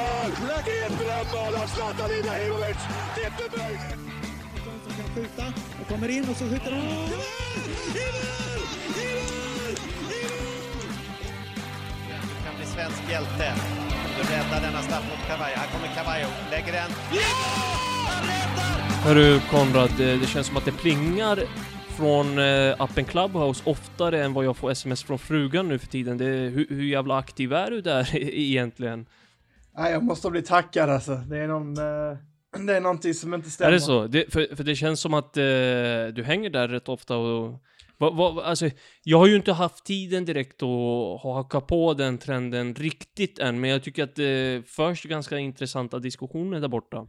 mål! Ett drömmål av Zlatan Ibrahimovic! Det är för mig! som kan skjuta och kommer in och så skjuter han. I mål! I mål! I mål! I mål! Du kan bli svensk hjälte. Du räddar denna straff mot Cavallo. Här kommer Cavallo, lägger den. Ja! Han räddar! Hörru Konrad, det det känns som att det plingar från eh, appen Clubhouse oftare än vad jag får sms från frugan nu för tiden. Det, hur, hur jävla aktiv är du där egentligen? Nej, jag måste bli tackad alltså. Det är någon... eh, det är någonting som inte stämmer. Är det så? Det, för, för det känns som att eh, du hänger där rätt ofta och... Vad, vad, alltså, jag har ju inte haft tiden direkt att haka på den trenden riktigt än, men jag tycker att det förs ganska intressanta diskussioner där borta.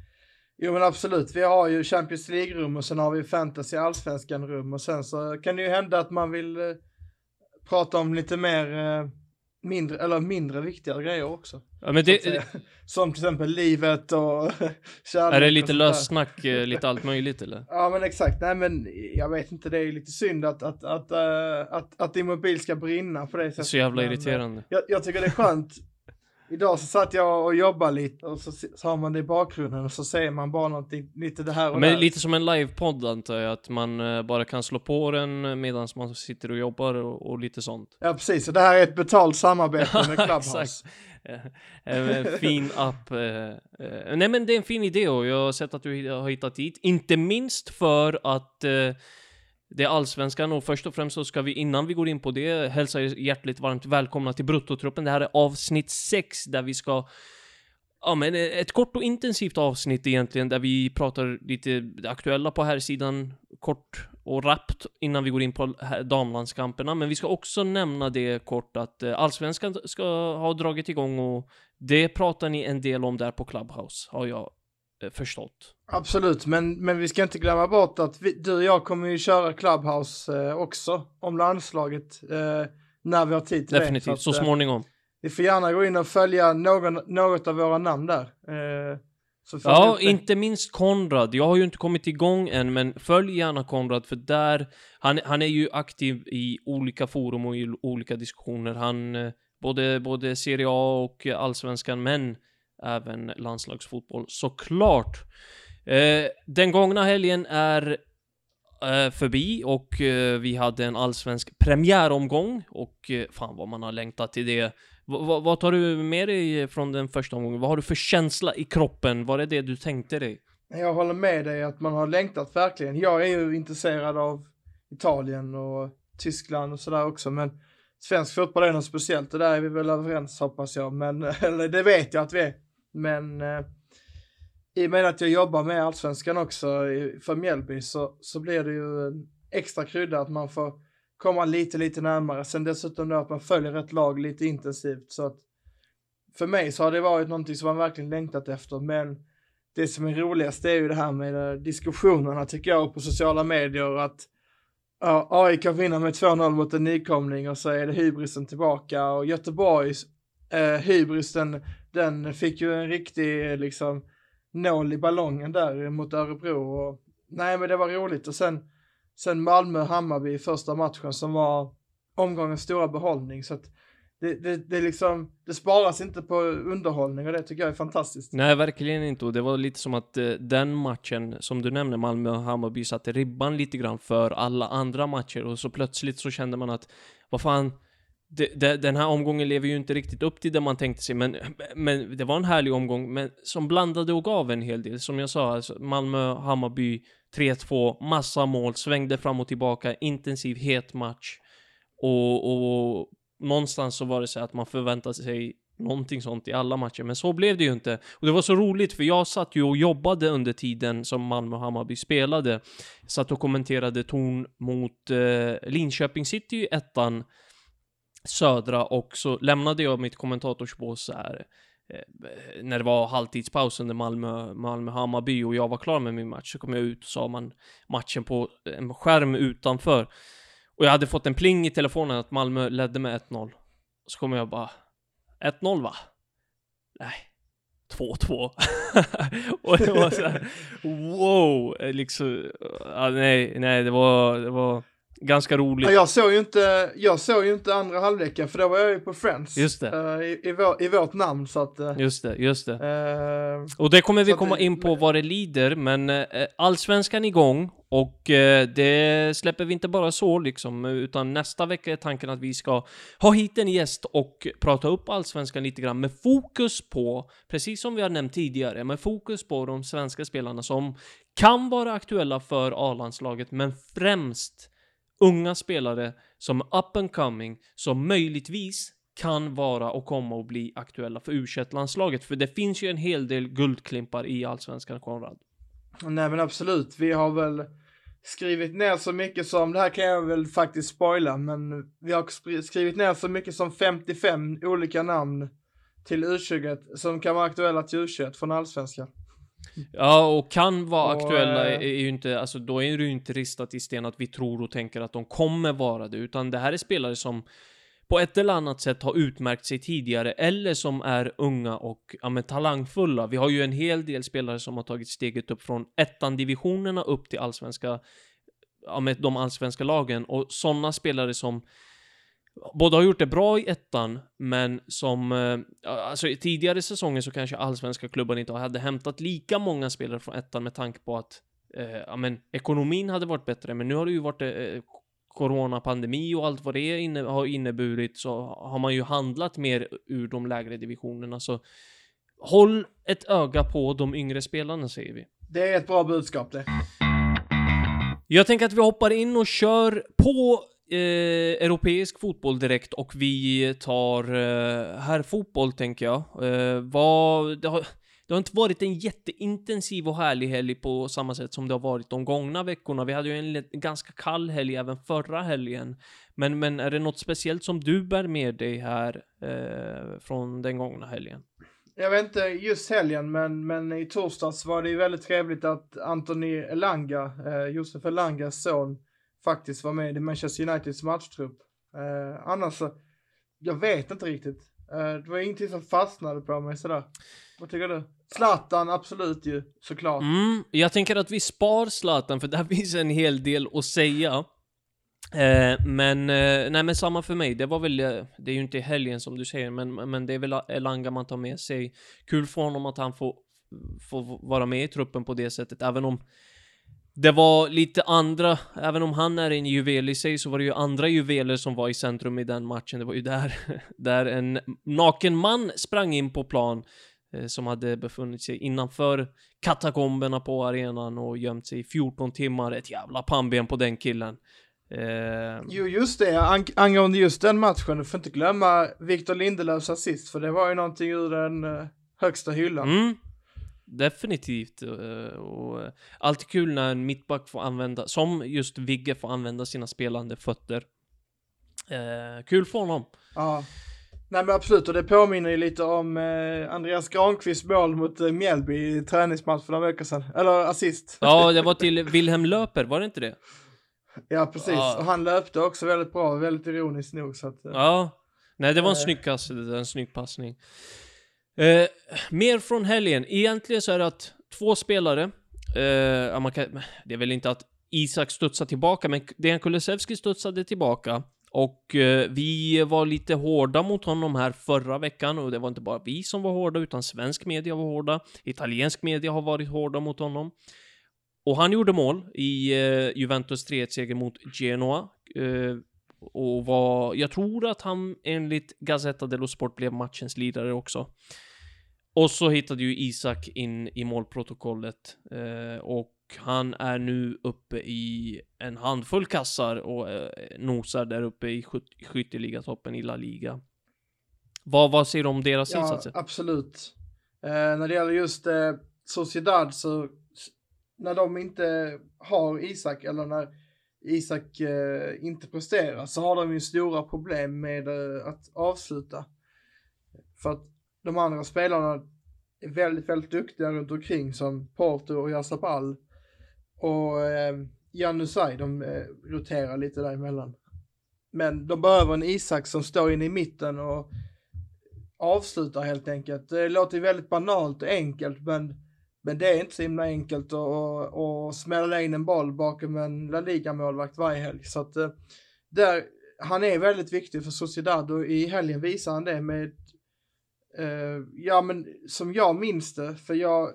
Jo men absolut, vi har ju Champions League-rum och sen har vi Fantasy Allsvenskan-rum och sen så kan det ju hända att man vill eh, prata om lite mer eh, mindre, eller mindre viktiga grejer också. Ja, men det. Som till exempel livet och kärlek. är det lite lössnack, eh, lite allt möjligt eller? Ja men exakt, nej men jag vet inte, det är lite synd att, att, att, eh, att, att din mobil ska brinna på det sättet. Så jävla eh, irriterande. Jag, jag tycker det är skönt. Idag så satt jag och jobbade lite och så, så har man det i bakgrunden och så ser man bara någonting, lite det här och Men där. lite som en livepodd antar jag, att man eh, bara kan slå på den medan man sitter och jobbar och, och lite sånt. Ja precis, och det här är ett betalt samarbete med Clubhouse. Exakt. Eh, En fin app. eh, eh, Nej men det är en fin idé och jag har sett att du har hittat dit. Inte minst för att eh, det är allsvenskan och först och främst så ska vi innan vi går in på det hälsa er hjärtligt varmt välkomna till Bruttotruppen. Det här är avsnitt 6 där vi ska Ja men ett kort och intensivt avsnitt egentligen där vi pratar lite det aktuella på här sidan kort och rappt innan vi går in på damlandskamperna. Men vi ska också nämna det kort att eh, allsvenskan ska ha dragit igång och det pratar ni en del om där på Clubhouse har jag förstått. Absolut, men, men vi ska inte glömma bort att vi, du och jag kommer ju köra Clubhouse eh, också om landslaget eh, när vi har tid till Definitivt, det. så att, eh, småningom. Ni får gärna gå in och följa någon, något av våra namn där. Eh, så Ja, det. inte minst Konrad. Jag har ju inte kommit igång än, men följ gärna Konrad, för där, han, han är ju aktiv i olika forum och i olika diskussioner. Han, eh, både, både Serie A och Allsvenskan, men även landslagsfotboll, såklart. Eh, den gångna helgen är eh, förbi och eh, vi hade en allsvensk premiäromgång och eh, fan vad man har längtat till det. V vad tar du med dig från den första omgången? Vad har du för känsla i kroppen? Var det det du tänkte dig? Jag håller med dig att man har längtat verkligen. Jag är ju intresserad av Italien och Tyskland och sådär också, men svensk fotboll är något speciellt Det där är vi väl överens hoppas jag, men eller det vet jag att vi är. Men eh, i och med att jag jobbar med allsvenskan också i- för Mjällby så, så blir det ju en extra krydda att man får komma lite, lite närmare. Sen dessutom då att man följer ett lag lite intensivt så att för mig så har det varit någonting som man verkligen längtat efter, men det som är roligast är ju det här med eh, diskussionerna tycker jag på sociala medier att ja, AIK vinner med 2-0 mot en nykomling och så är det hybrisen tillbaka och Göteborgs eh, hybris den, fick ju en riktig eh, liksom nål i ballongen där mot Örebro och nej men det var roligt och sen sen Malmö-Hammarby i första matchen som var omgångens stora behållning så att det, det, det liksom, det sparas inte på underhållning och det tycker jag är fantastiskt. Nej, verkligen inte. Och det var lite som att eh, den matchen, som du nämner, Malmö och Hammarby, satte ribban lite grann för alla andra matcher. Och så plötsligt så kände man att, vad fan, det, det, den här omgången lever ju inte riktigt upp till det man tänkte sig, men, men det var en härlig omgång, men som blandade och gav en hel del. Som jag sa, alltså, Malmö, Hammarby, 3-2, massa mål, svängde fram och tillbaka, intensiv, het match. Och, och någonstans så var det så att man förväntade sig någonting sånt i alla matcher, men så blev det ju inte. Och det var så roligt, för jag satt ju och jobbade under tiden som Malmö och Hammarby spelade. Jag satt och kommenterade ton mot eh, Linköping City i ettan södra och så lämnade jag mitt kommentatorsbås så här eh, när det var halvtidspaus under Malmö, Malmö-Hammarby och jag var klar med min match så kom jag ut och sa man matchen på en skärm utanför. Och jag hade fått en pling i telefonen att Malmö ledde med 1-0. Så kommer jag bara 1-0 va? Nej. 2-2. och det var så här, wow, liksom, ja, nej, nej, det var, det var, ganska roligt. Ja, jag såg ju inte, jag såg ju inte andra halvleken för då var jag ju på Friends. Just det. eh, i, i, vår, I vårt namn så att. eh, Just det, just det. eh, Och det kommer vi komma det- in på vad det lider, men allsvenskan igång och det släpper vi inte bara så liksom, utan nästa vecka är tanken att vi ska ha hit en gäst och prata upp allsvenskan lite grann med fokus på, precis som vi har nämnt tidigare, med fokus på de svenska spelarna som kan vara aktuella för A-landslaget, men främst unga spelare som är up and coming, som möjligtvis kan vara och komma och bli aktuella för u landslaget För det finns ju en hel del guldklimpar i allsvenskan, Konrad. nej men absolut, vi har väl skrivit ner så mycket som, det här kan jag väl faktiskt spoila, men vi har skrivit ner så mycket som 55 olika namn till U21 som kan vara aktuella till U21 från allsvenskan. Ja, och kan vara Och, aktuella eh, är är ju inte, alltså då är det ju inte ristat i sten att vi tror och tänker att de kommer vara det, utan det här är spelare som på ett eller annat sätt har utmärkt sig tidigare, eller som är unga och ja, men, talangfulla. Vi har ju en hel del spelare som har tagit steget upp från ettan-divisionerna upp till allsvenska, ja, med de allsvenska lagen, och sådana spelare som Båda har gjort det bra i ettan, men som... eh, Alltså i tidigare säsonger så kanske allsvenska klubbar inte hade hämtat lika många spelare från ettan med tanke på att eh, ja, men, ekonomin hade varit bättre, men nu har det ju varit eh, coronapandemi och allt vad det inne, har inneburit så har man ju handlat mer ur de lägre divisionerna, så håll ett öga på de yngre spelarna, säger vi. Det är ett bra budskap det. Jag tänker att vi hoppar in och kör på eh, europeisk fotboll direkt och vi tar eh, här fotboll tänker jag. Eh, vad, det, har, det har inte varit en jätteintensiv och härlig helg på samma sätt som det har varit de gångna veckorna. Vi hade ju en ganska kall helg även förra helgen. Men, men är det något speciellt som du bär med dig här eh, från den gångna helgen? Jag vet inte just helgen, men, men i torsdags var det ju väldigt trevligt att Anthony Elanga, eh, Josef Elangas son, faktiskt var med i Manchester Uniteds matchtrupp. Eh, annars så, jag vet inte riktigt. Eh, det var ingenting som fastnade på mig sådär. Vad tycker du? Zlatan, absolut ju, såklart. Mm, jag tänker att vi spar Zlatan för där finns en hel del att säga. Eh, men, eh, nej men samma för mig. Det var väl, eh, det är ju inte i helgen som du säger, men, men det är väl Elanga man tar med sig. Kul för honom att han får, får vara med i truppen på det sättet, även om det var lite andra, även om han är en juvel i sig så var det ju andra juveler som var i centrum i den matchen. Det var ju där, där en naken man sprang in på plan eh, som hade befunnit sig innanför katakomberna på arenan och gömt sig i 14 timmar. Ett jävla pannben på den killen. Eh, Jo, just det, ang angående just den matchen, du får inte glömma Victor Lindelöfs assist, för det var ju någonting ur den eh, högsta hyllan. mm, definitivt. eh, och alltid kul när en mittback får använda, som just Vigge får använda sina spelande fötter. Eh, kul för honom. Ja. Nej men absolut, och det påminner ju lite om eh, Andreas Granqvists mål mot eh, Mjällby i träningsmatch för några veckor sedan. Eller assist. Ja, det var till Wilhelm Löper, var det inte det? Ja, precis. Ja. Och han löpte också väldigt bra, väldigt ironiskt nog. Så att, eh, Ja. Nej, det var en Eh. snygg där, en snygg passning. Eh, mer från helgen. Egentligen så är det att två spelare, eh, man kan, det är väl inte att Isak studsar tillbaka, men Dejan Kulusevski studsade tillbaka. Och eh, vi var lite hårda mot honom här förra veckan och det var inte bara vi som var hårda utan svensk media var hårda. Italiensk media har varit hårda mot honom. Och han gjorde mål i eh, Juventus 3-1-seger mot Genoa. Eh, och var, jag tror att han enligt Gazzetta dello Sport blev matchens lirare också. Och så hittade ju Isak in i målprotokollet eh, och han är nu uppe i en handfull kassar och eh, nosar där uppe i skyt- skytteligatoppen i La Liga. Vad, vad säger du om deras ja, insatser? absolut. Eh, när det gäller just eh, Sociedad så, när de inte har Isak eller när Isak eh, inte presterar så har de ju stora problem med eh, att avsluta. För att de andra spelarna är väldigt, väldigt duktiga runt omkring som Porto och Jasapal. Och eh, Janusaj, de eh, roterar lite däremellan. Men de behöver en Isak som står inne i mitten och avslutar helt enkelt. Det låter väldigt banalt och enkelt men men det är inte så himla enkelt att, att, att smälla in en boll bakom en La Liga-målvakt varje helg. Så att eh, där, han är väldigt viktig för Sociedad och i helgen visar han det med, eh, ja men som jag minns det, för jag,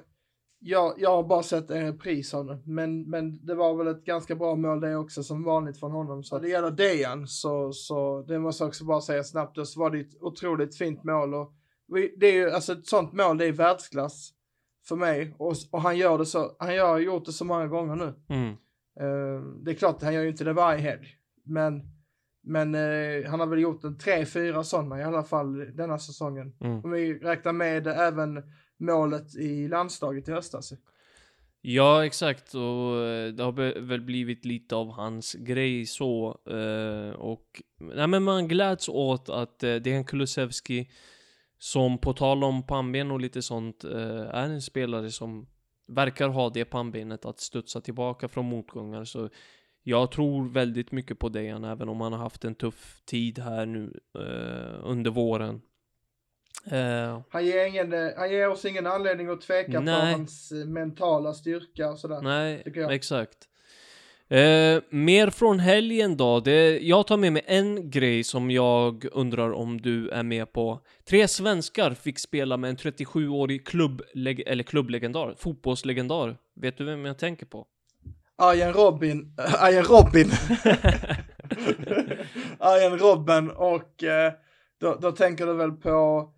jag, jag har bara sett en repris av det, men, men det var väl ett ganska bra mål det också som vanligt från honom. Så det gäller Dejan så, så det måste jag också bara säga snabbt, och så var det ett otroligt fint mål och vi, det är ju, alltså ett sånt mål, det är världsklass för mig och, och han gör det så, han har gjort det så många gånger nu. Mm. Eh, det är klart, han gör ju inte det varje helg, men, men eh, han har väl gjort en tre, fyra sådana i alla fall denna säsongen. Mm. Om vi räknar med även målet i landslaget i höstas. Ja, exakt. Och eh, det har väl blivit lite av hans grej så. och nej, men man gläds åt att uh, Dejan Kulusevski, som på tal om pannben och lite sånt, eh, är en spelare som verkar ha det pannbenet att studsa tillbaka från motgångar. Så jag tror väldigt mycket på Dejan, även om han har haft en tuff tid här nu eh, under våren. Eh, Han ger, ingen, han ger oss ingen anledning att tveka Nej. på hans mentala styrka och sådär. Nej, exakt. Eh, mer från helgen då. Det, jag tar med mig en grej som jag undrar om du är med på. Tre svenskar fick spela med en 37-årig klubb, eller klubblegendar, fotbollslegendar. Vet du vem jag tänker på? Arjen Robin, äh, Arjen Robin. Arjen Robben och eh, då, då tänker du väl på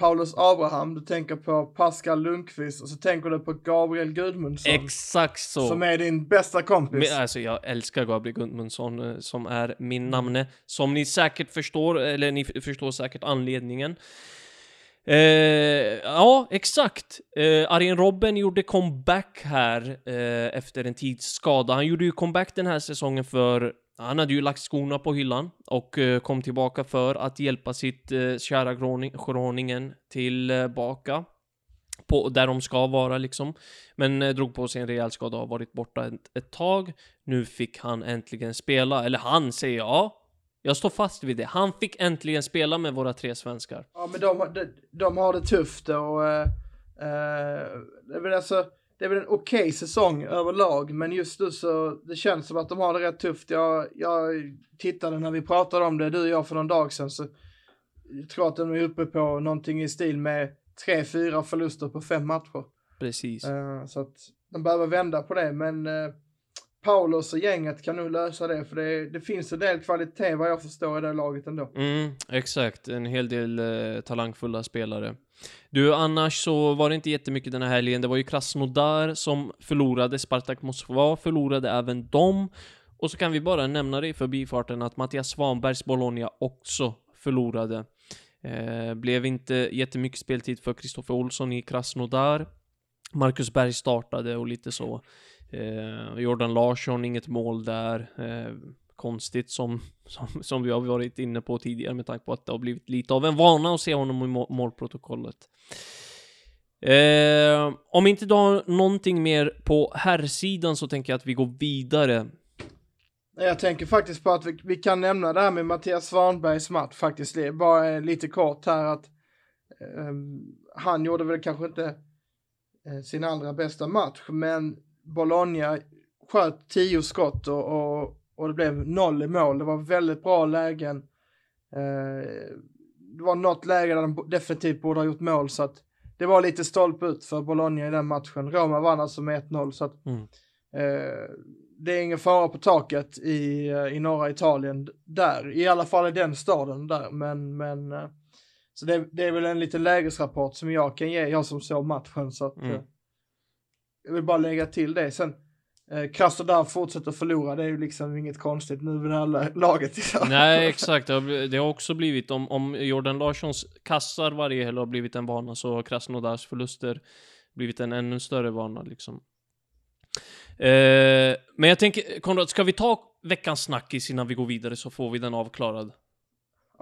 Paulus Abraham, du tänker på Pascal Lundqvist och så tänker du på Gabriel Gudmundsson. Exakt så. Som är din bästa kompis. Men, alltså jag älskar Gabriel Gudmundsson eh, som är min namne. Som ni säkert förstår, eller ni förstår säkert anledningen. Eh, ja, exakt. Eh, Arjen Robben gjorde comeback här eh, efter en tids skada. Han gjorde ju comeback den här säsongen för han hade ju lagt skorna på hyllan och eh, kom tillbaka för att hjälpa sitt eh, kära Groningen tillbaka. På, där de ska vara liksom. Men eh, drog på sig en rejäl skada och har varit borta ett, ett tag. Nu fick han äntligen spela, eller han säger jag. Jag står fast vid det. Han fick äntligen spela med våra tre svenskar. Ja, men de, de, de har det tufft och eh, eh, alltså, det är väl en okej säsong överlag, men just nu så det känns som att de har det rätt tufft. Jag, jag tittade när vi pratade om det, du och jag för någon dag sedan, så jag tror att de är uppe på någonting i stil med tre, fyra förluster på fem matcher. Precis. Eh, så att de behöver vända på det, men eh, Paulus och gänget kan nog lösa det, för det, det finns en del kvalitet vad jag förstår i det laget ändå. Mm, exakt. En hel del eh, talangfulla spelare. Du, annars så var det inte jättemycket den här helgen. Det var ju Krasnodar som förlorade. Spartak Moskva förlorade även dem. Och så kan vi bara nämna det i förbifarten att Mattias Svanbergs Bologna också förlorade. Eh, blev inte jättemycket speltid för Kristoffer Olsson i Krasnodar. Marcus Berg startade och lite så. Eh, Jordan Larsson, inget mål där. Eh, konstigt som, som, som vi har varit inne på tidigare med tanke på att det har blivit lite av en vana att se honom i målprotokollet. Eh, om inte du har någonting mer på herrsidan så tänker jag att vi går vidare. Jag tänker faktiskt på att vi, vi kan nämna det här med Mattias Svanbergs match faktiskt. Det är bara eh, lite kort här att eh, han gjorde väl kanske inte eh, sin allra bästa match, men Bologna sköt tio skott och, och, och det blev noll i mål. Det var väldigt bra lägen. Eh, det var något läge där de definitivt borde ha gjort mål så att det var lite stolpe ut för Bologna i den matchen. Roma vann alltså med 1-0 så att Mm. eh, det är ingen fara på taket i, eh, i norra Italien där, i alla fall i den staden där, men, men eh, så det, det är väl en liten lägesrapport som jag kan ge, jag som såg matchen så att Mm. eh, jag vill bara lägga till det. Sen Eh, Krasnodar fortsätter förlora, det är ju liksom inget konstigt nu med det här laget. Nej, exakt. Det har, det har också blivit, om, om Jordan Larssons kassar varje helg har blivit en vana så har Krasnodars förluster blivit en ännu större vana liksom. Eh, men jag tänker, Konrad, ska vi ta veckans snackis innan vi går vidare så får vi den avklarad?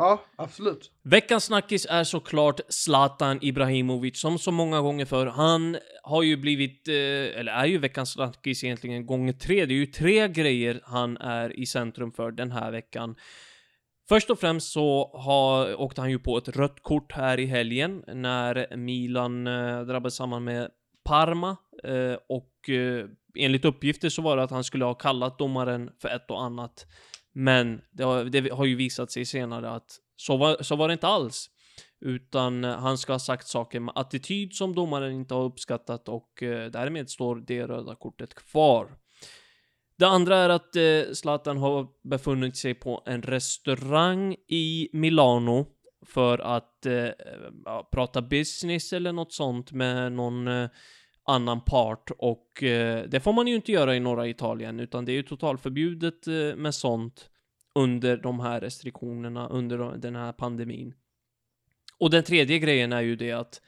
Ja, absolut. Veckans snackis är såklart Zlatan Ibrahimovic, som så många gånger för. Han har ju blivit, eh, eller är ju veckans snackis egentligen gånger tre. Det är ju tre grejer han är i centrum för den här veckan. Först och främst så har, åkte han ju på ett rött kort här i helgen när Milan eh, drabbades samman med Parma eh, och enligt uppgifter så var det att han skulle ha kallat domaren för ett och annat. Men det har, det har ju visat sig senare att så var, så var det inte alls. Utan eh, han ska ha sagt saker med attityd som domaren inte har uppskattat och eh, därmed står det röda kortet kvar. Det andra är att eh, Zlatan har befunnit sig på en restaurang i Milano för att eh, prata business eller något sånt med någon eh, annan part och eh, det får man ju inte göra i norra Italien utan det är ju totalförbjudet eh, med sånt under de här restriktionerna under den här pandemin. Och den tredje grejen är ju det att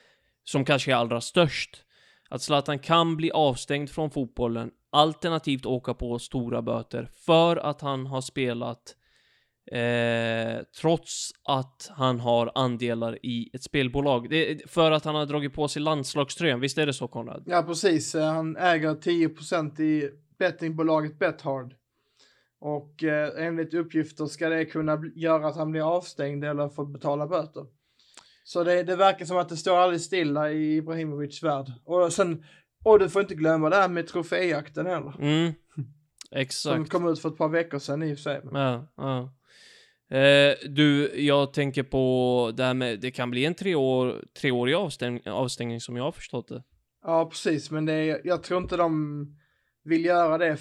som kanske är allra störst att Zlatan kan bli avstängd från fotbollen alternativt åka på stora böter för att han har spelat Eh, trots att han har andelar i ett spelbolag. Det, för att han har dragit på sig landslagströjan, visst är det så Konrad? Ja, precis. Eh, Han äger 10% i bettingbolaget Bethard. Och eh, enligt uppgifter ska det kunna göra att han blir avstängd eller får betala böter. Så det, det verkar som att det står alldeles stilla i Ibrahimovics värld. Och sen, och du får inte glömma det här med troféjakten heller. Mm. Som Exakt. kom ut för ett par veckor sedan i och för sig. Ja, ja. Eh, du, jag tänker på det här med, det kan bli en tre år, treårig avstäng, avstängning som jag har förstått det. Ja, precis, men det är, jag tror inte de vill göra det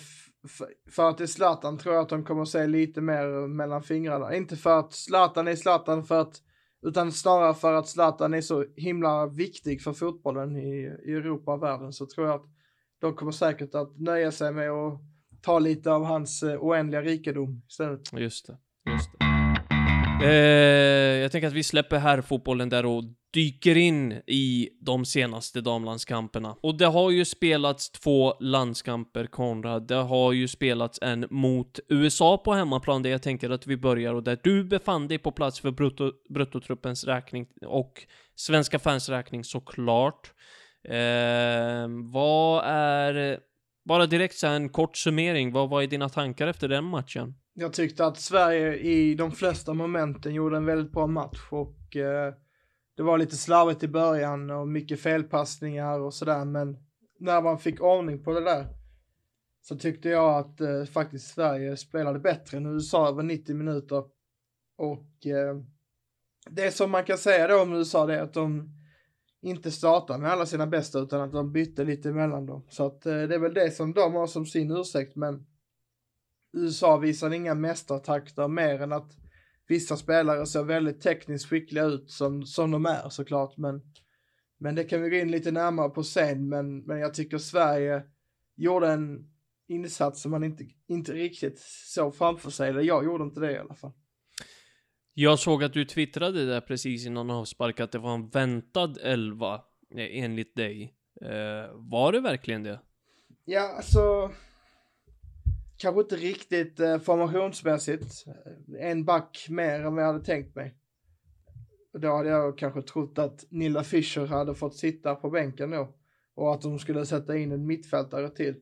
för att det är Zlatan tror jag att de kommer att se lite mer mellan fingrarna. Inte för att Zlatan är Zlatan för att, utan snarare för att Zlatan är så himla viktig för fotbollen i, i Europa och världen så tror jag att de kommer säkert att nöja sig med att ta lite av hans eh, oändliga rikedom istället. Just det, just det. Eh, jag tänker att vi släpper här fotbollen där och dyker in i de senaste damlandskamperna. Och det har ju spelats två landskamper, Konrad. Det har ju spelats en mot USA på hemmaplan, där jag tänker att vi börjar och där du befann dig på plats för brutto, bruttotruppens räkning och svenska fans räkning såklart. Eh, vad är, bara direkt så här en kort summering, vad var dina tankar efter den matchen? Jag tyckte att Sverige i de flesta momenten gjorde en väldigt bra match och eh, det var lite slarvigt i början och mycket felpassningar och sådär men när man fick ordning på det där så tyckte jag att eh, faktiskt Sverige spelade bättre än USA över 90 minuter och eh, det som man kan säga då om USA det är att de inte startar med alla sina bästa utan att de bytte lite mellan dem. Så att eh, det är väl det som de har som sin ursäkt men USA visade inga mästartakter mer än att vissa spelare ser väldigt tekniskt skickliga ut som, som de är såklart. Men, men det kan vi gå in lite närmare på sen. Men, men jag tycker Sverige gjorde en insats som man inte, inte riktigt såg framför sig. Eller jag gjorde inte det i alla fall. Jag såg att du twittrade där precis innan avspark att det var en väntad elva eh, enligt dig. Eh, var det verkligen det? Ja, alltså. Kanske inte riktigt eh, formationsmässigt. En back mer än vad jag hade tänkt mig. Då hade jag kanske trott att Nilla Fischer hade fått sitta på bänken då. Och att de skulle sätta in en mittfältare till.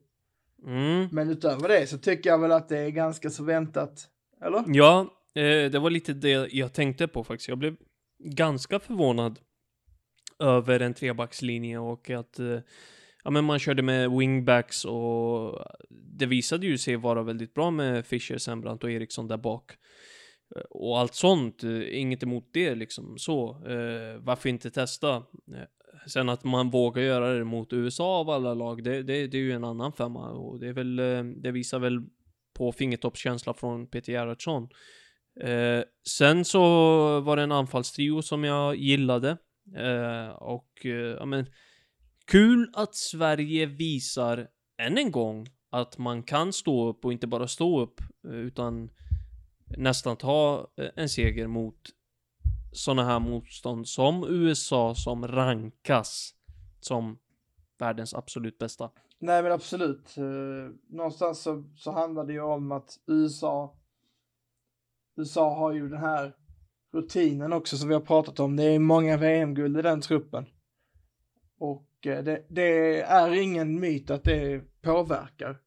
Mm. Men utöver det så tycker jag väl att det är ganska så väntat. Eller? Ja, eh, det var lite det jag tänkte på faktiskt. Jag blev ganska förvånad över en trebackslinje och att eh, ja, men man körde med wingbacks och det visade ju sig vara väldigt bra med Fischer, Sembrant och Eriksson där bak. Eh, och allt sånt, eh, inget emot det liksom så. Eh, varför inte testa? Eh, sen att man vågar göra det mot USA av alla lag, det, det, det är ju en annan femma och det är väl, det visar väl på fingertoppskänsla från Peter Gerhardsson. Eh, sen så var det en anfallstrio som jag gillade. Eh, och eh, ja men kul att Sverige visar än en gång att man kan stå upp och inte bara stå upp eh, utan nästan ta eh, en seger mot sådana här motstånd som USA som rankas som världens absolut bästa. Nej men absolut. Eh, någonstans så, så handlar det ju om att USA USA har ju den här rutinen också som vi har pratat om. Det är många VM-guld i den truppen. Och eh, det, det är ingen myt att det påverkar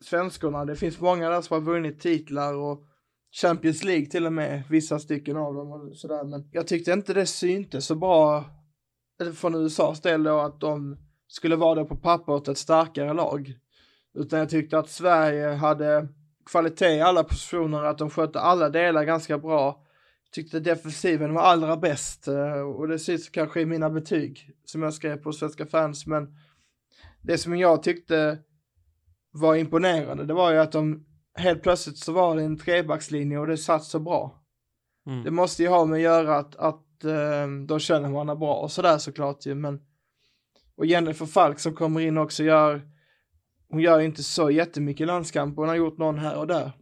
svenskorna. Det finns många där som har vunnit titlar och Champions League till och med, vissa stycken av dem och sådär. Men jag tyckte inte det syntes så bra från USAs del då att de skulle vara det på pappret ett starkare lag. Utan jag tyckte att Sverige hade kvalitet i alla positioner, att de skötte alla delar ganska bra. Tyckte defensiven var allra bäst eh, och det syns kanske i mina betyg som jag skrev på Svenska fans, men det som jag tyckte var imponerande, det var ju att de helt plötsligt så var det en trebackslinje och det satt så bra. Mm. Det måste ju ha med att göra att, att eh, de känner varandra bra och sådär såklart ju, men och Jennifer Falk som kommer in också gör hon gör inte så jättemycket landskamp, hon har gjort någon här och där.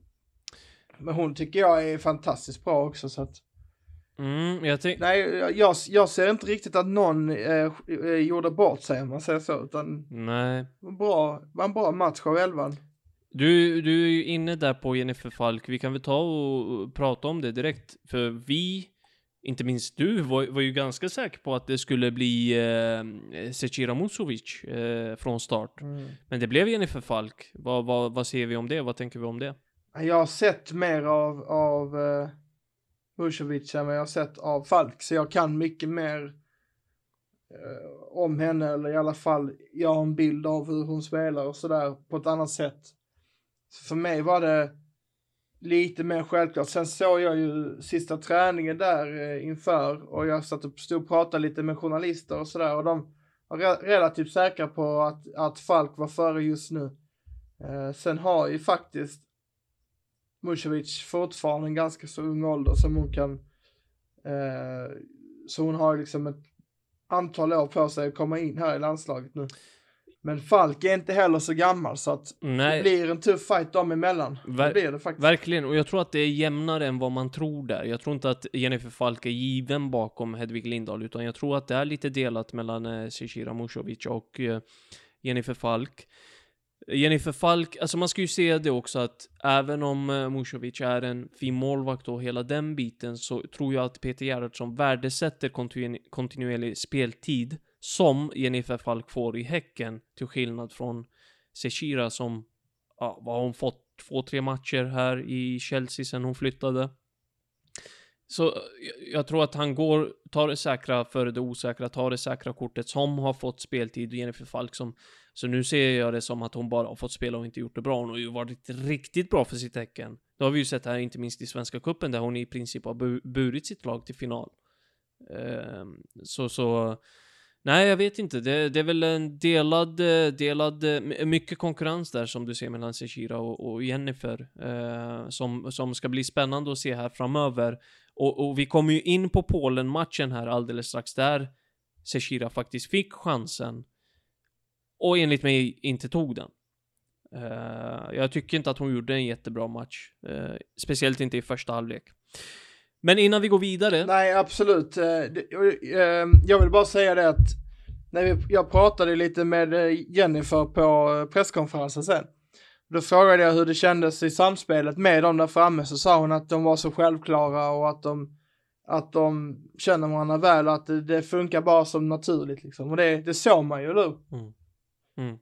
Men hon tycker jag är fantastiskt bra också så att Mm, jag tänk... nej, jag, jag ser inte riktigt att någon eh, eh, gjorde bort sig om man säger så, utan Nej. bra, var en bra match av elvan. Du, du är ju inne där på Jennifer Falk. Vi kan väl ta och prata om det direkt. För vi, inte minst du, var, var ju ganska säker på att det skulle bli eh, Zecira Musovic eh, från start. Men det blev Jennifer Falk. Vad, vad, vad ser vi om det? Vad tänker vi om det? Jag har sett mer av, av uh, Musovic än vad jag har sett av Falk, så jag kan mycket mer eh, om henne, eller i alla fall jag har en bild av hur hon spelar och sådär på ett annat sätt. Så för mig var det lite mer självklart. Sen såg jag ju sista träningen där eh, inför och jag satt och stod och pratade lite med journalister och sådär och de var re relativt säkra på att, att Falk var före just nu. Eh, sen har ju faktiskt Musovic fortfarande en ganska så ung ålder som hon kan, eh, så hon har liksom ett antal år på sig att komma in här i landslaget nu. Men Falk är inte heller så gammal så att Nej. det blir en tuff fight dem emellan. Ver- det blir det faktiskt. Verkligen, och jag tror att det är jämnare än vad man tror där. Jag tror inte att Jennifer Falk är given bakom Hedvig Lindahl, utan jag tror att det är lite delat mellan eh, Zecira Musovic och eh, Jennifer Falk. Jennifer Falk, alltså man ska ju se det också att även om eh, Musovic är en fin målvakt och hela den biten så tror jag att Peter Gerhardsson värdesätter kontinuerlig speltid som Jennifer Falk får i Häcken till skillnad från Zecira som, ja, vad har hon fått? Två, tre matcher här i Chelsea sen hon flyttade. Så eh, jag- jag tror att han går, tar det säkra före det osäkra, tar det säkra kortet som har fått speltid och Jennifer Falk som så nu ser jag det som att hon bara har fått spela och inte gjort det bra. Hon har ju varit riktigt bra för sitt tecken. Det har vi ju sett här, inte minst i Svenska Cupen där hon i princip har bu- burit sitt lag till final. Ehm, så, så... Nej, jag vet inte. Det, det är väl en delad, eh, delad, eh, mycket konkurrens där som du ser mellan Zecira och, och Jennifer. Eh, som, som ska bli spännande att se här framöver. Och, och vi kommer ju in på Polen-matchen här alldeles strax där Zecira faktiskt fick chansen och enligt mig inte tog den. Uh, jag tycker inte att hon gjorde en jättebra match. Uh, speciellt inte i första halvlek. Men innan vi går vidare. Nej, absolut. Eh, jag vill bara säga det att när vi, jag pratade lite med Jennifer på presskonferensen sen. Då frågade jag hur det kändes i samspelet med dem där framme, så sa hon att de var så självklara och att de, att de känner varandra väl och att det, det funkar bara som naturligt liksom. Och det, det såg man ju, hur? Mm. Mm.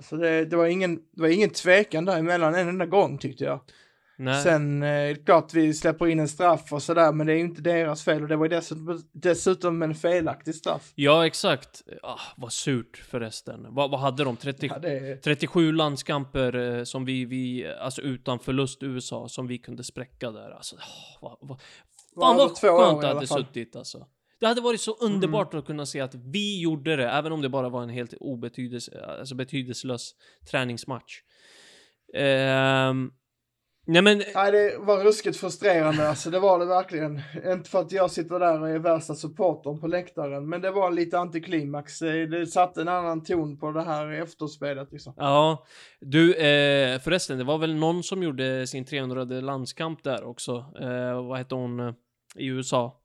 Så det, det, var ingen, det var ingen tvekan däremellan en enda gång tyckte jag. Nej. Sen eh, är det klart vi släpper in en straff och sådär, men det är ju inte deras fel och det var dessutom, dessutom en felaktig straff. Ja, exakt. Ah, vad surt förresten. Vad, vad hade de? 30, Ja, det är, 37 landskamper eh, som vi, vi, alltså utan förlust USA, som vi kunde spräcka där. Alltså, oh, vad, vad, fan vad skönt det hade suttit alltså. Det hade varit så Mm. underbart att kunna se att vi gjorde det, även om det bara var en helt obetydelse, alltså betydelselös träningsmatch. Ehm, nej men, nej, det var ruskigt frustrerande, alltså det var det verkligen. Inte för att jag sitter där och är värsta supportern på läktaren, men det var lite antiklimax. Det, satte en annan ton på det här efterspelet liksom. ja. Du, eh, förresten, det var väl någon som gjorde sin 300 landskamp där också. Eh, vad hette hon eh, i USA?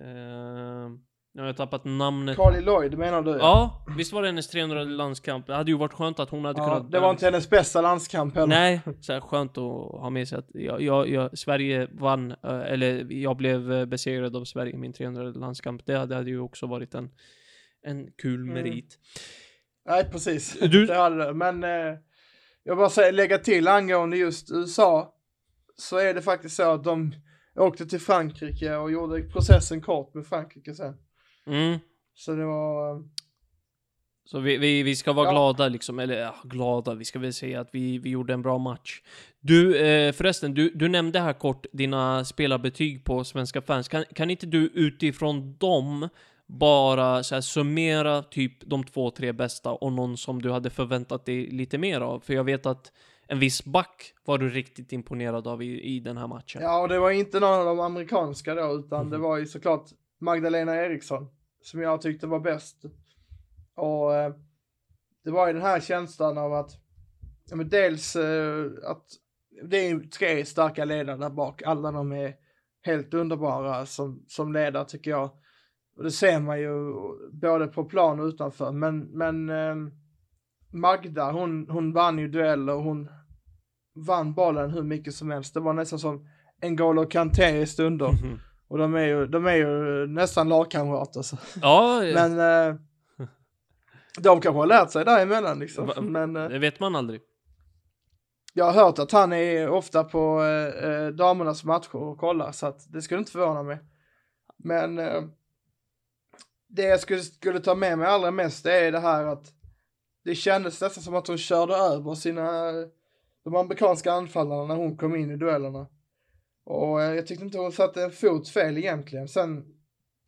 Eh, jag har tappat namnet. Carly Lloyd menar du? Ja, visst var det hennes 300 landskamp? Det hade ju varit skönt att hon hade Ja, kunnat... det var inte hennes bästa landskamp heller. Nej, så här skönt att ha med sig att jag, jag, jag, Sverige vann, eh, eller jag blev eh, besegrad av Sverige i min 300 landskamp. Det hade, hade ju också varit en, en kul Mm. merit. Nej, precis. Du- Det hade det. Men eh, jag bara säga, lägga till angående just USA, så är det faktiskt så att de åkte till Frankrike och gjorde processen kort med Frankrike sen. Mm. Så det var... Så vi, vi, vi ska vara Ja. glada liksom, eller ja, glada, vi ska väl säga att vi, vi gjorde en bra match. Du, eh, förresten, du, du nämnde här kort dina spelarbetyg på svenska fans. Kan, kan inte du utifrån dem bara så här, summera typ de två, tre bästa och någon som du hade förväntat dig lite mer av? För jag vet att en viss back var du riktigt imponerad av i, i den här matchen. Ja, och det var inte någon av de amerikanska då, utan Mhm. det var ju såklart Magdalena Eriksson som jag tyckte var bäst. Och eh, det var ju den här känslan av att, ja men dels eh, att det är tre starka ledare där bak, alla de är helt underbara som, som ledare tycker jag. Och det ser man ju både på plan och utanför, men, men eh, Magda, hon, hon vann ju dueller och hon vann bollen hur mycket som helst. Det var nästan som en N'Golo Kanté i stunder. Mhm. Och de är ju, de är ju nästan lagkamrater. Så. Ja, Men eh, de kanske har lärt sig däremellan liksom. Va- Men eh, det vet man aldrig. jag har hört att han är ofta på eh, eh, damernas matcher och kollar så att det skulle inte förvåna mig. Men eh, det jag skulle, skulle ta med mig allra mest det är det här att det kändes nästan som att hon körde över sina de amerikanska anfallarna när hon kom in i duellerna. Och eh, jag tyckte inte hon satte en fot fel egentligen. Sen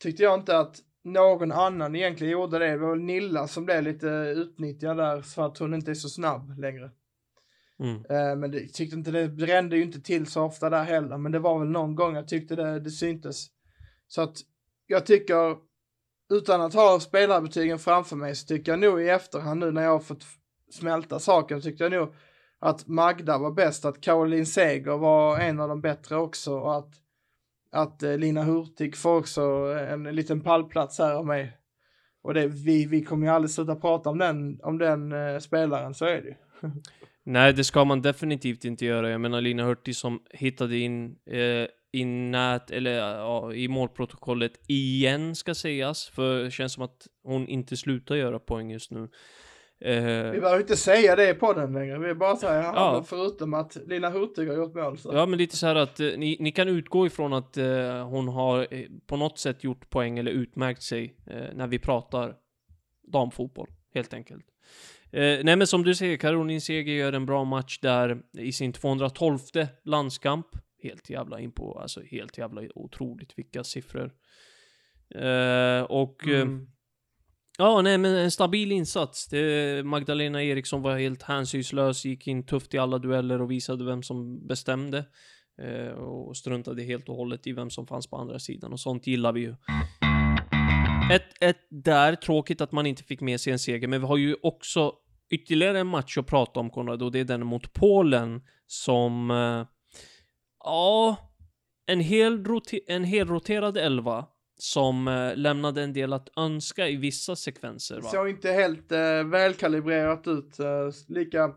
tyckte jag inte att någon annan egentligen gjorde det. Det var Nilla som blev lite utnyttjad där för att hon inte är så snabb längre. Mm. Eh, men det, tyckte inte det brände ju inte till så ofta där heller. Men det var väl någon gång jag tyckte det, det syntes. Så att jag tycker, utan att ha spelarbetygen framför mig, så tycker jag nog i efterhand nu när jag har fått smälta saken, tyckte jag nog att Magda var bäst, att Caroline Seger var en av de bättre också och att, att eh, Lina Hurtig får också en liten pallplats här av mig. Och det, vi, vi kommer ju aldrig sluta prata om den, om den eh, spelaren, så är det ju. Nej, det ska man definitivt inte göra. Jag menar Lina Hurtig som hittade in eh, i nät, eller ja, i målprotokollet igen ska sägas. För det känns som att hon inte slutar göra poäng just nu. Eh, Vi behöver inte säga det på den längre, vi bara säger ja. Förutom att Lina Hurtig har gjort mål. Så. ja, men lite så här att eh, ni, ni kan utgå ifrån att eh, hon har eh, på något sätt gjort poäng eller utmärkt sig eh, när vi pratar damfotboll, helt enkelt. Eh, nej men som du säger, Caroline Seger gör en bra match där i sin 212 landskamp. Helt jävla in på, alltså helt jävla otroligt vilka siffror. Och Mm ja, nej men en stabil insats. Det, Magdalena Eriksson var helt hänsynslös, gick in tufft i alla dueller och visade vem som bestämde. Eh, och struntade helt och hållet i vem som fanns på andra sidan och sånt gillar vi ju. Ett, ett där, tråkigt att man inte fick med sig en seger, men vi har ju också ytterligare en match att prata om Konrad, och det är den mot Polen som... Eh, ja... En, hel rote- en helroterad elva som eh, lämnade en del att önska i vissa sekvenser. Det Va? såg inte helt eh, välkalibrerat ut. Eh, lika,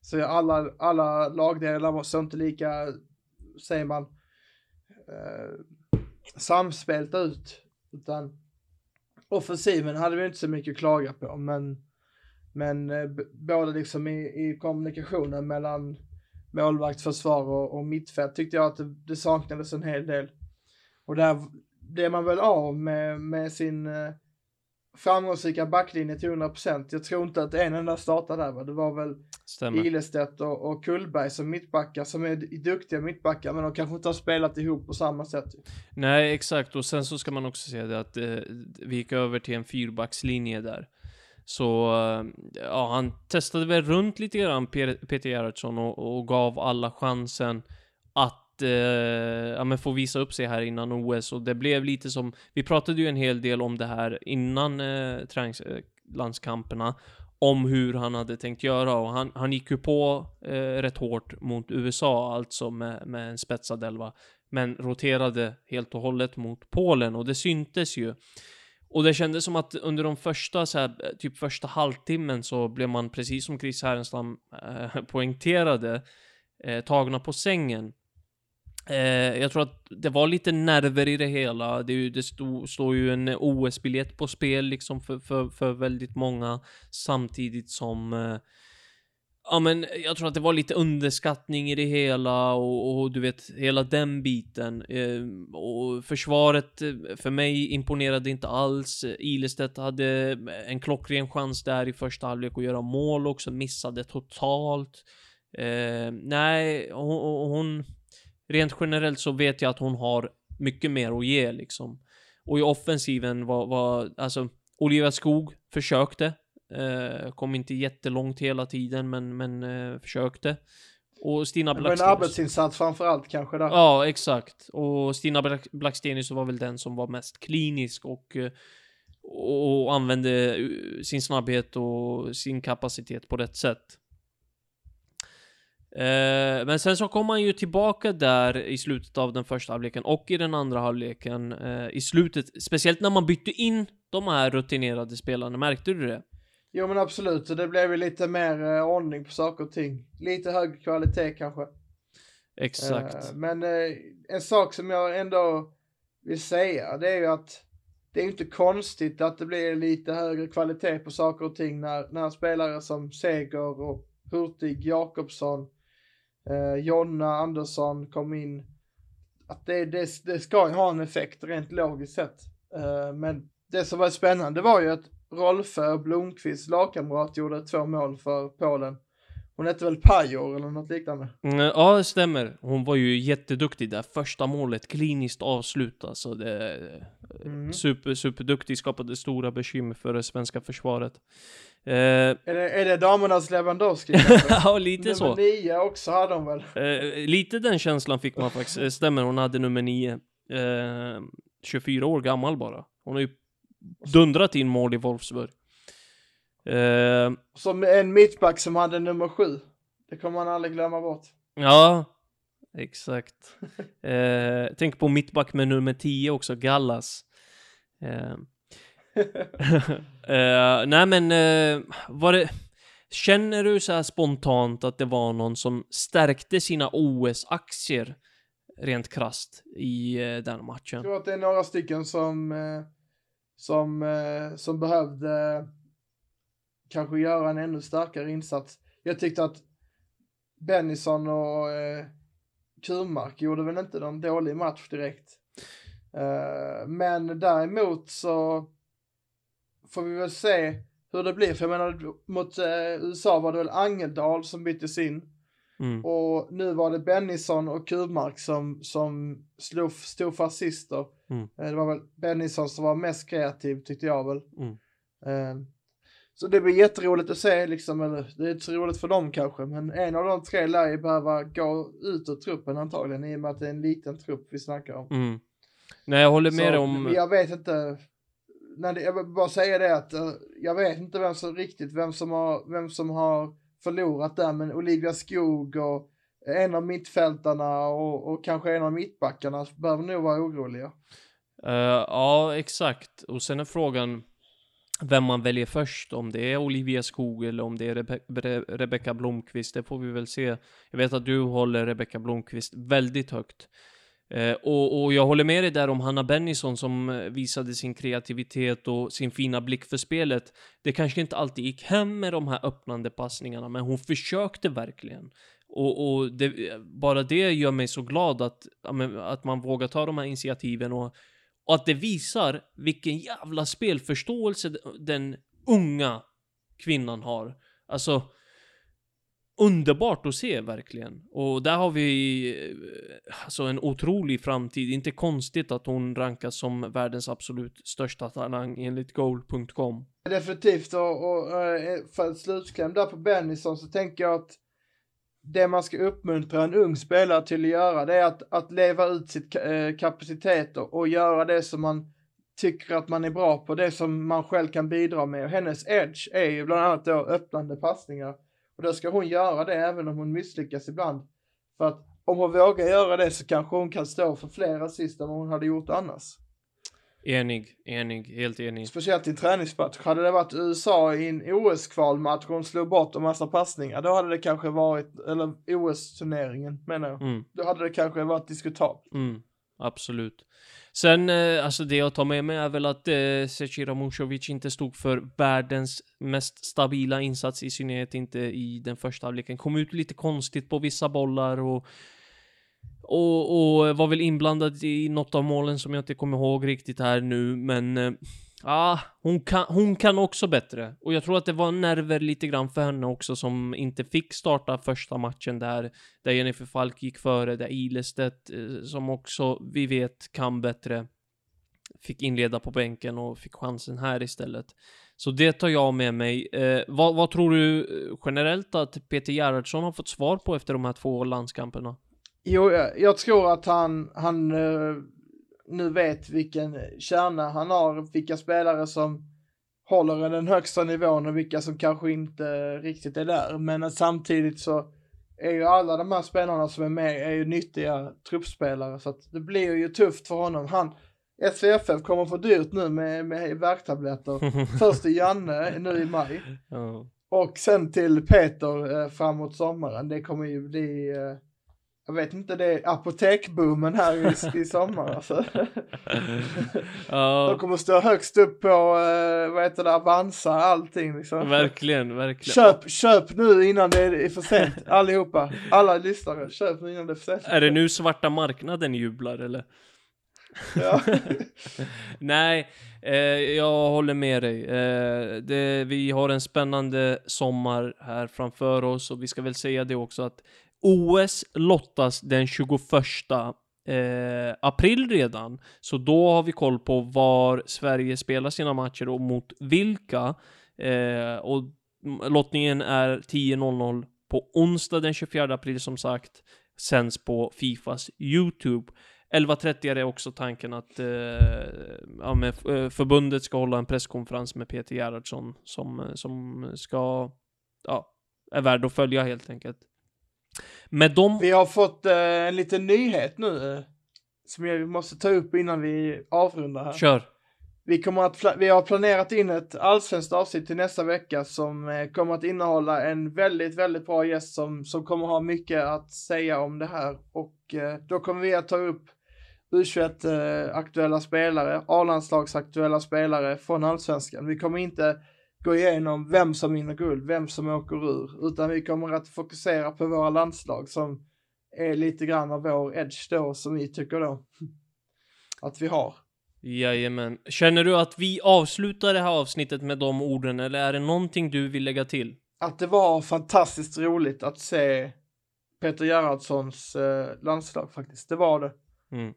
så alla, alla lagdelar var såg inte lika, säger man, eh, samspelta ut. Utan offensiven hade vi inte så mycket att klaga på, men, men eh, både liksom i, i kommunikationen mellan målvakt, försvar och, och mittfält tyckte jag att det, det saknades en hel del. Och där blev man väl av med, med sin eh, framgångsrika backlinje till 100%. Jag tror inte att en enda startade där va? Det var väl Stämmer. Ilestedt och, och Kullberg som mittbackar som är duktiga mittbackar men de kanske inte har spelat ihop på samma sätt. Nej, exakt. Och sen så ska man också säga det att eh, vi gick över till en fyrbackslinje där. Så, eh, ja, han testade väl runt lite grann, Pe- Peter Gerhardsson, och, och gav alla chansen att, eh, ja men få visa upp sig här innan OS. Och det blev lite som, vi pratade ju en hel del om det här innan eh, träningslandskamperna. Om hur han hade tänkt göra och han, han gick ju på eh, rätt hårt mot USA, alltså med, med en spetsad elva men roterade helt och hållet mot Polen och det syntes ju. Och det kändes som att under de första, så här, typ första halvtimmen så blev man, precis som Chris Härenstam eh, poängterade, eh, tagna på sängen. Eh, jag tror att det var lite nerver i det hela. Det, ju, det stod, står ju en OS-biljett på spel liksom för, för, för väldigt många samtidigt som eh, Ja men jag tror att det var lite underskattning i det hela och, och du vet hela den biten. Eh, och försvaret eh, för mig imponerade inte alls. Ilestedt hade en klockren chans där i första halvlek att göra mål också, missade totalt. Eh, nej, hon, hon... Rent generellt så vet jag att hon har mycket mer att ge liksom. Och i offensiven var, var alltså Olivia Skog försökte. Eh, kom inte jättelångt hela tiden, men, men eh, försökte. Och Stina var en Blackstenius. arbetsinsats framför allt kanske där. Ja, exakt. Och Stina Black- Blackstenius var väl den som var mest klinisk och, eh, och använde eh, sin snabbhet och sin kapacitet på rätt sätt. Eh, men sen så kom han ju tillbaka där i slutet av den första halvleken och i den andra halvleken eh, i slutet, speciellt när man bytte in de här rutinerade spelarna, märkte du det? Jo men absolut, så det blev ju lite mer eh, ordning på saker och ting. Lite högre kvalitet kanske. Exakt. Eh, men eh, en sak som jag ändå vill säga, det är ju att det är inte konstigt att det blir lite högre kvalitet på saker och ting när, när spelare som Seger och Hurtig, Jakobsson, eh, Jonna Andersson kom in. Att det, det, det ska ju ha en effekt rent logiskt sett. Eh, men det som var spännande var ju att Rolfö Blomqvist, lagkamrat, gjorde två mål för Polen. Hon hette väl Pajor eller något liknande. Mm, Ja, det stämmer. Hon var ju jätteduktig där. Första målet, kliniskt avslut alltså. det... Mm. Super, superduktig, skapade stora bekymmer för det svenska försvaret. Eh, Är det, är det damernas Lewandowski ja, lite så. Nummer nio också hade hon väl? Eh, lite den känslan fick man faktiskt. Eh, Stämmer, hon hade nummer nio. Eh, 24 år gammal bara. Hon har ju dundrat in mål i Wolfsburg. Eh, Som en mittback som hade nummer sju. Det kommer man aldrig glömma bort. ja, exakt. Eh, tänk på mittback med nummer 10 också, Gallas. Eh, eh, nej men, eh, var det... Känner du så här spontant att det var någon som stärkte sina OS-aktier rent krasst i eh, den matchen? Jag tror att det är några stycken som, eh, som, eh, som behövde kanske göra en ännu starkare insats. Jag tyckte att Bennison och Kurmark gjorde väl inte någon dålig match direkt. Eh, men däremot så får vi väl se hur det blir. För jag menar, mot eh, USA var det väl Angeldal som byttes in. Mm. Och nu var det Bennison och Kurmark som, som slog, stod för assister. Mm. Eh, Det var väl Bennison som var mest kreativ tyckte jag väl. Mm. Så det blir jätteroligt att se liksom, eller det är inte så roligt för dem kanske, men en av de tre lär ju behöva gå ut ur truppen antagligen i och med att det är en liten trupp vi snackar om. Mm. Nej, jag håller med Så, om... Jag vet inte, när det, jag vill bara säga det att eh, jag vet inte vem som riktigt, vem som har, vem som har förlorat där, men Olivia Skog och en av mittfältarna och, och kanske en av mittbackarna behöver nog vara oroliga. Eh, ja, exakt. Och sen är frågan vem man väljer först, om det är Olivia Skog eller om det är Rebe Re Rebecka Blomqvist, det får vi väl se. Jag vet att du håller Rebecka Blomqvist väldigt högt. Eh, och, och jag håller med dig där om Hanna Bennison som eh, visade sin kreativitet och sin fina blick för spelet. Det kanske inte alltid gick hem med de här öppnande passningarna, men hon försökte verkligen. Och, och det, eh, bara det gör mig så glad att, att man vågar ta de här initiativen och, och att det visar vilken jävla spelförståelse den unga kvinnan har. Alltså, underbart att se verkligen. Och där har vi eh, alltså en otrolig framtid. Inte konstigt att hon rankas som världens absolut största talang enligt goal.com. Definitivt och, och eh, för ett slutkläm där på Bennison så tänker jag att det man ska uppmuntra en ung spelare till att göra det är att, att leva ut sitt eh, kapacitet och, och göra det som man tycker att man är bra på, det som man själv kan bidra med. Och hennes edge är ju bland annat då öppnande passningar. Och då ska hon göra det även om hon misslyckas ibland. För att om hon vågar göra det så kanske hon kan stå för fler assist än vad hon hade gjort annars. Enig, enig, helt enig. Speciellt i träningsmatch. Hade det varit USA i en OS-kvalmatch och slog bort en massa passningar, då hade det kanske varit, eller OS-turneringen menar jag, Mm, då hade det kanske varit diskutabelt. mm. absolut. Sen, eh, alltså det jag tar med mig är väl att eh, Zecira Musovic inte stod för världens mest stabila insats, i synnerhet inte i den första halvleken. Kom ut lite konstigt på vissa bollar och och, och var väl inblandad i något av målen som jag inte kommer ihåg riktigt här nu, men eh, ja, eh, hon, kan, hon kan också bättre. Och jag tror att det var nerver lite grann för henne också som inte fick starta första matchen där, där Jennifer Falk gick före, där Ilestedt, eh, som också vi vet kan bättre, fick inleda på bänken och fick chansen här istället. Så det tar jag med mig. Eh, vad, vad, tror du eh, generellt att Peter Gerhardsson har fått svar på efter de här två landskamperna? Jo, jag tror att han, han uh, nu vet vilken kärna han har, vilka spelare som håller den högsta nivån och vilka som kanske inte riktigt är där. Men samtidigt så är ju alla de här spelarna som är med är ju nyttiga truppspelare så att det blir ju tufft för honom. Han, SVFF kommer få dyrt nu med, med värktabletter. Först till Janne nu i maj. Och sen till Peter eh, framåt sommaren. Det kommer ju bli eh, jag vet inte, det är apotekboomen här i, i sommar alltså. ja. De kommer stå högst upp på, uh, vad heter det, Avanza, allting liksom. Verkligen, verkligen. Köp, köp nu innan det är för sent, allihopa. Alla lyssnare, köp nu innan det är för sent. Är det nu svarta marknaden jublar eller? Ja. Nej, eh, jag håller med dig. Eh, det, vi har en spännande sommar här framför oss och vi ska väl säga det också att OS lottas den 21 eh, april redan. Så då har vi koll på var Sverige spelar sina matcher och mot vilka. Eh, och lottningen är 10.00 på onsdag den 24 april som sagt. Sänds på Fifas YouTube. 11.30 är också tanken att eh, ja, med, eh, förbundet ska hålla en presskonferens med Peter Gerhardsson som, eh, som ska, ja, är värd att följa helt enkelt. Med dem... Vi har fått eh, en liten nyhet nu eh, som jag måste ta upp innan vi avrundar här. Kör. Vi, kommer att vi har planerat in ett allsvenskt avsnitt till nästa vecka som eh, kommer att innehålla en väldigt, väldigt bra gäst som, som kommer ha mycket att säga om det här och eh, då kommer vi att ta upp U21 eh, spelare, A-landslags aktuella spelare från allsvenskan. Vi kommer inte gå igenom vem som vinner guld, vem som åker ur, utan vi kommer att fokusera på våra landslag som är lite grann av vår edge då, som vi tycker då att vi har. Jajamän. Känner du att vi avslutar det här avsnittet med de orden, eller är det någonting du vill lägga till? Att det var fantastiskt roligt att se Peter Gerhardssons eh, landslag faktiskt, det var det. Mm.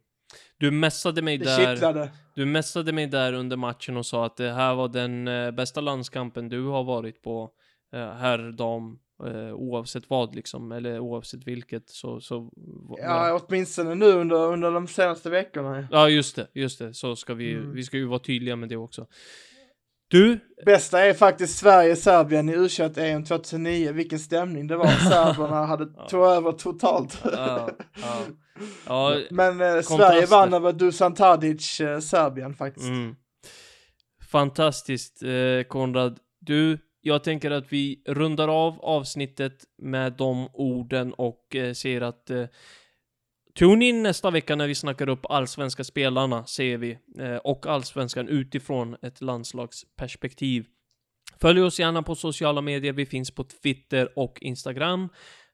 Du messade mig det där. Kittlade. Du messade mig där under matchen och sa att det här var den eh, bästa landskampen du har varit på. Eh, herr, dam, eh, oavsett vad liksom, eller oavsett vilket så, så Ja, åtminstone nu under, under de senaste veckorna. Ja, just det, just det. Så ska vi, mm. vi ska ju vara tydliga med det också. Du? Bästa är faktiskt Sverige-Serbien i U21-EM 2009. Vilken stämning det var. Serberna hade tog över totalt. Ja, ja. ja Men eh, Sverige vann över Dusan Tadic, eh, Serbien faktiskt. Mm. Fantastiskt, eh, Konrad. Du, jag tänker att vi rundar av avsnittet med de orden och eh, ser att eh, Tune in nästa vecka när vi snackar upp allsvenska spelarna, ser vi, eh, och allsvenskan utifrån ett landslagsperspektiv. Följ oss gärna på sociala medier, vi finns på Twitter och Instagram.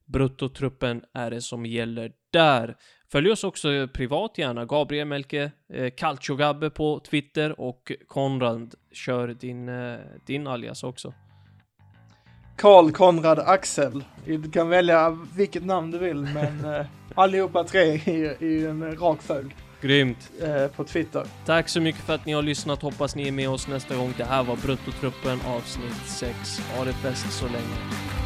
Bruttotruppen är det som gäller där. Följ oss också privat gärna, Gabriel Melke, eh, Gabbe på Twitter och Konrad kör din, eh, din alias också. Karl Konrad Axel. Du kan välja vilket namn du vill, men eh, allihopa tre i, i en rak följd. Grymt. Eh, på Twitter. Tack så mycket för att ni har lyssnat. Hoppas ni är med oss nästa gång. Det här var Bruttotruppen avsnitt 6. Ha det bäst så länge.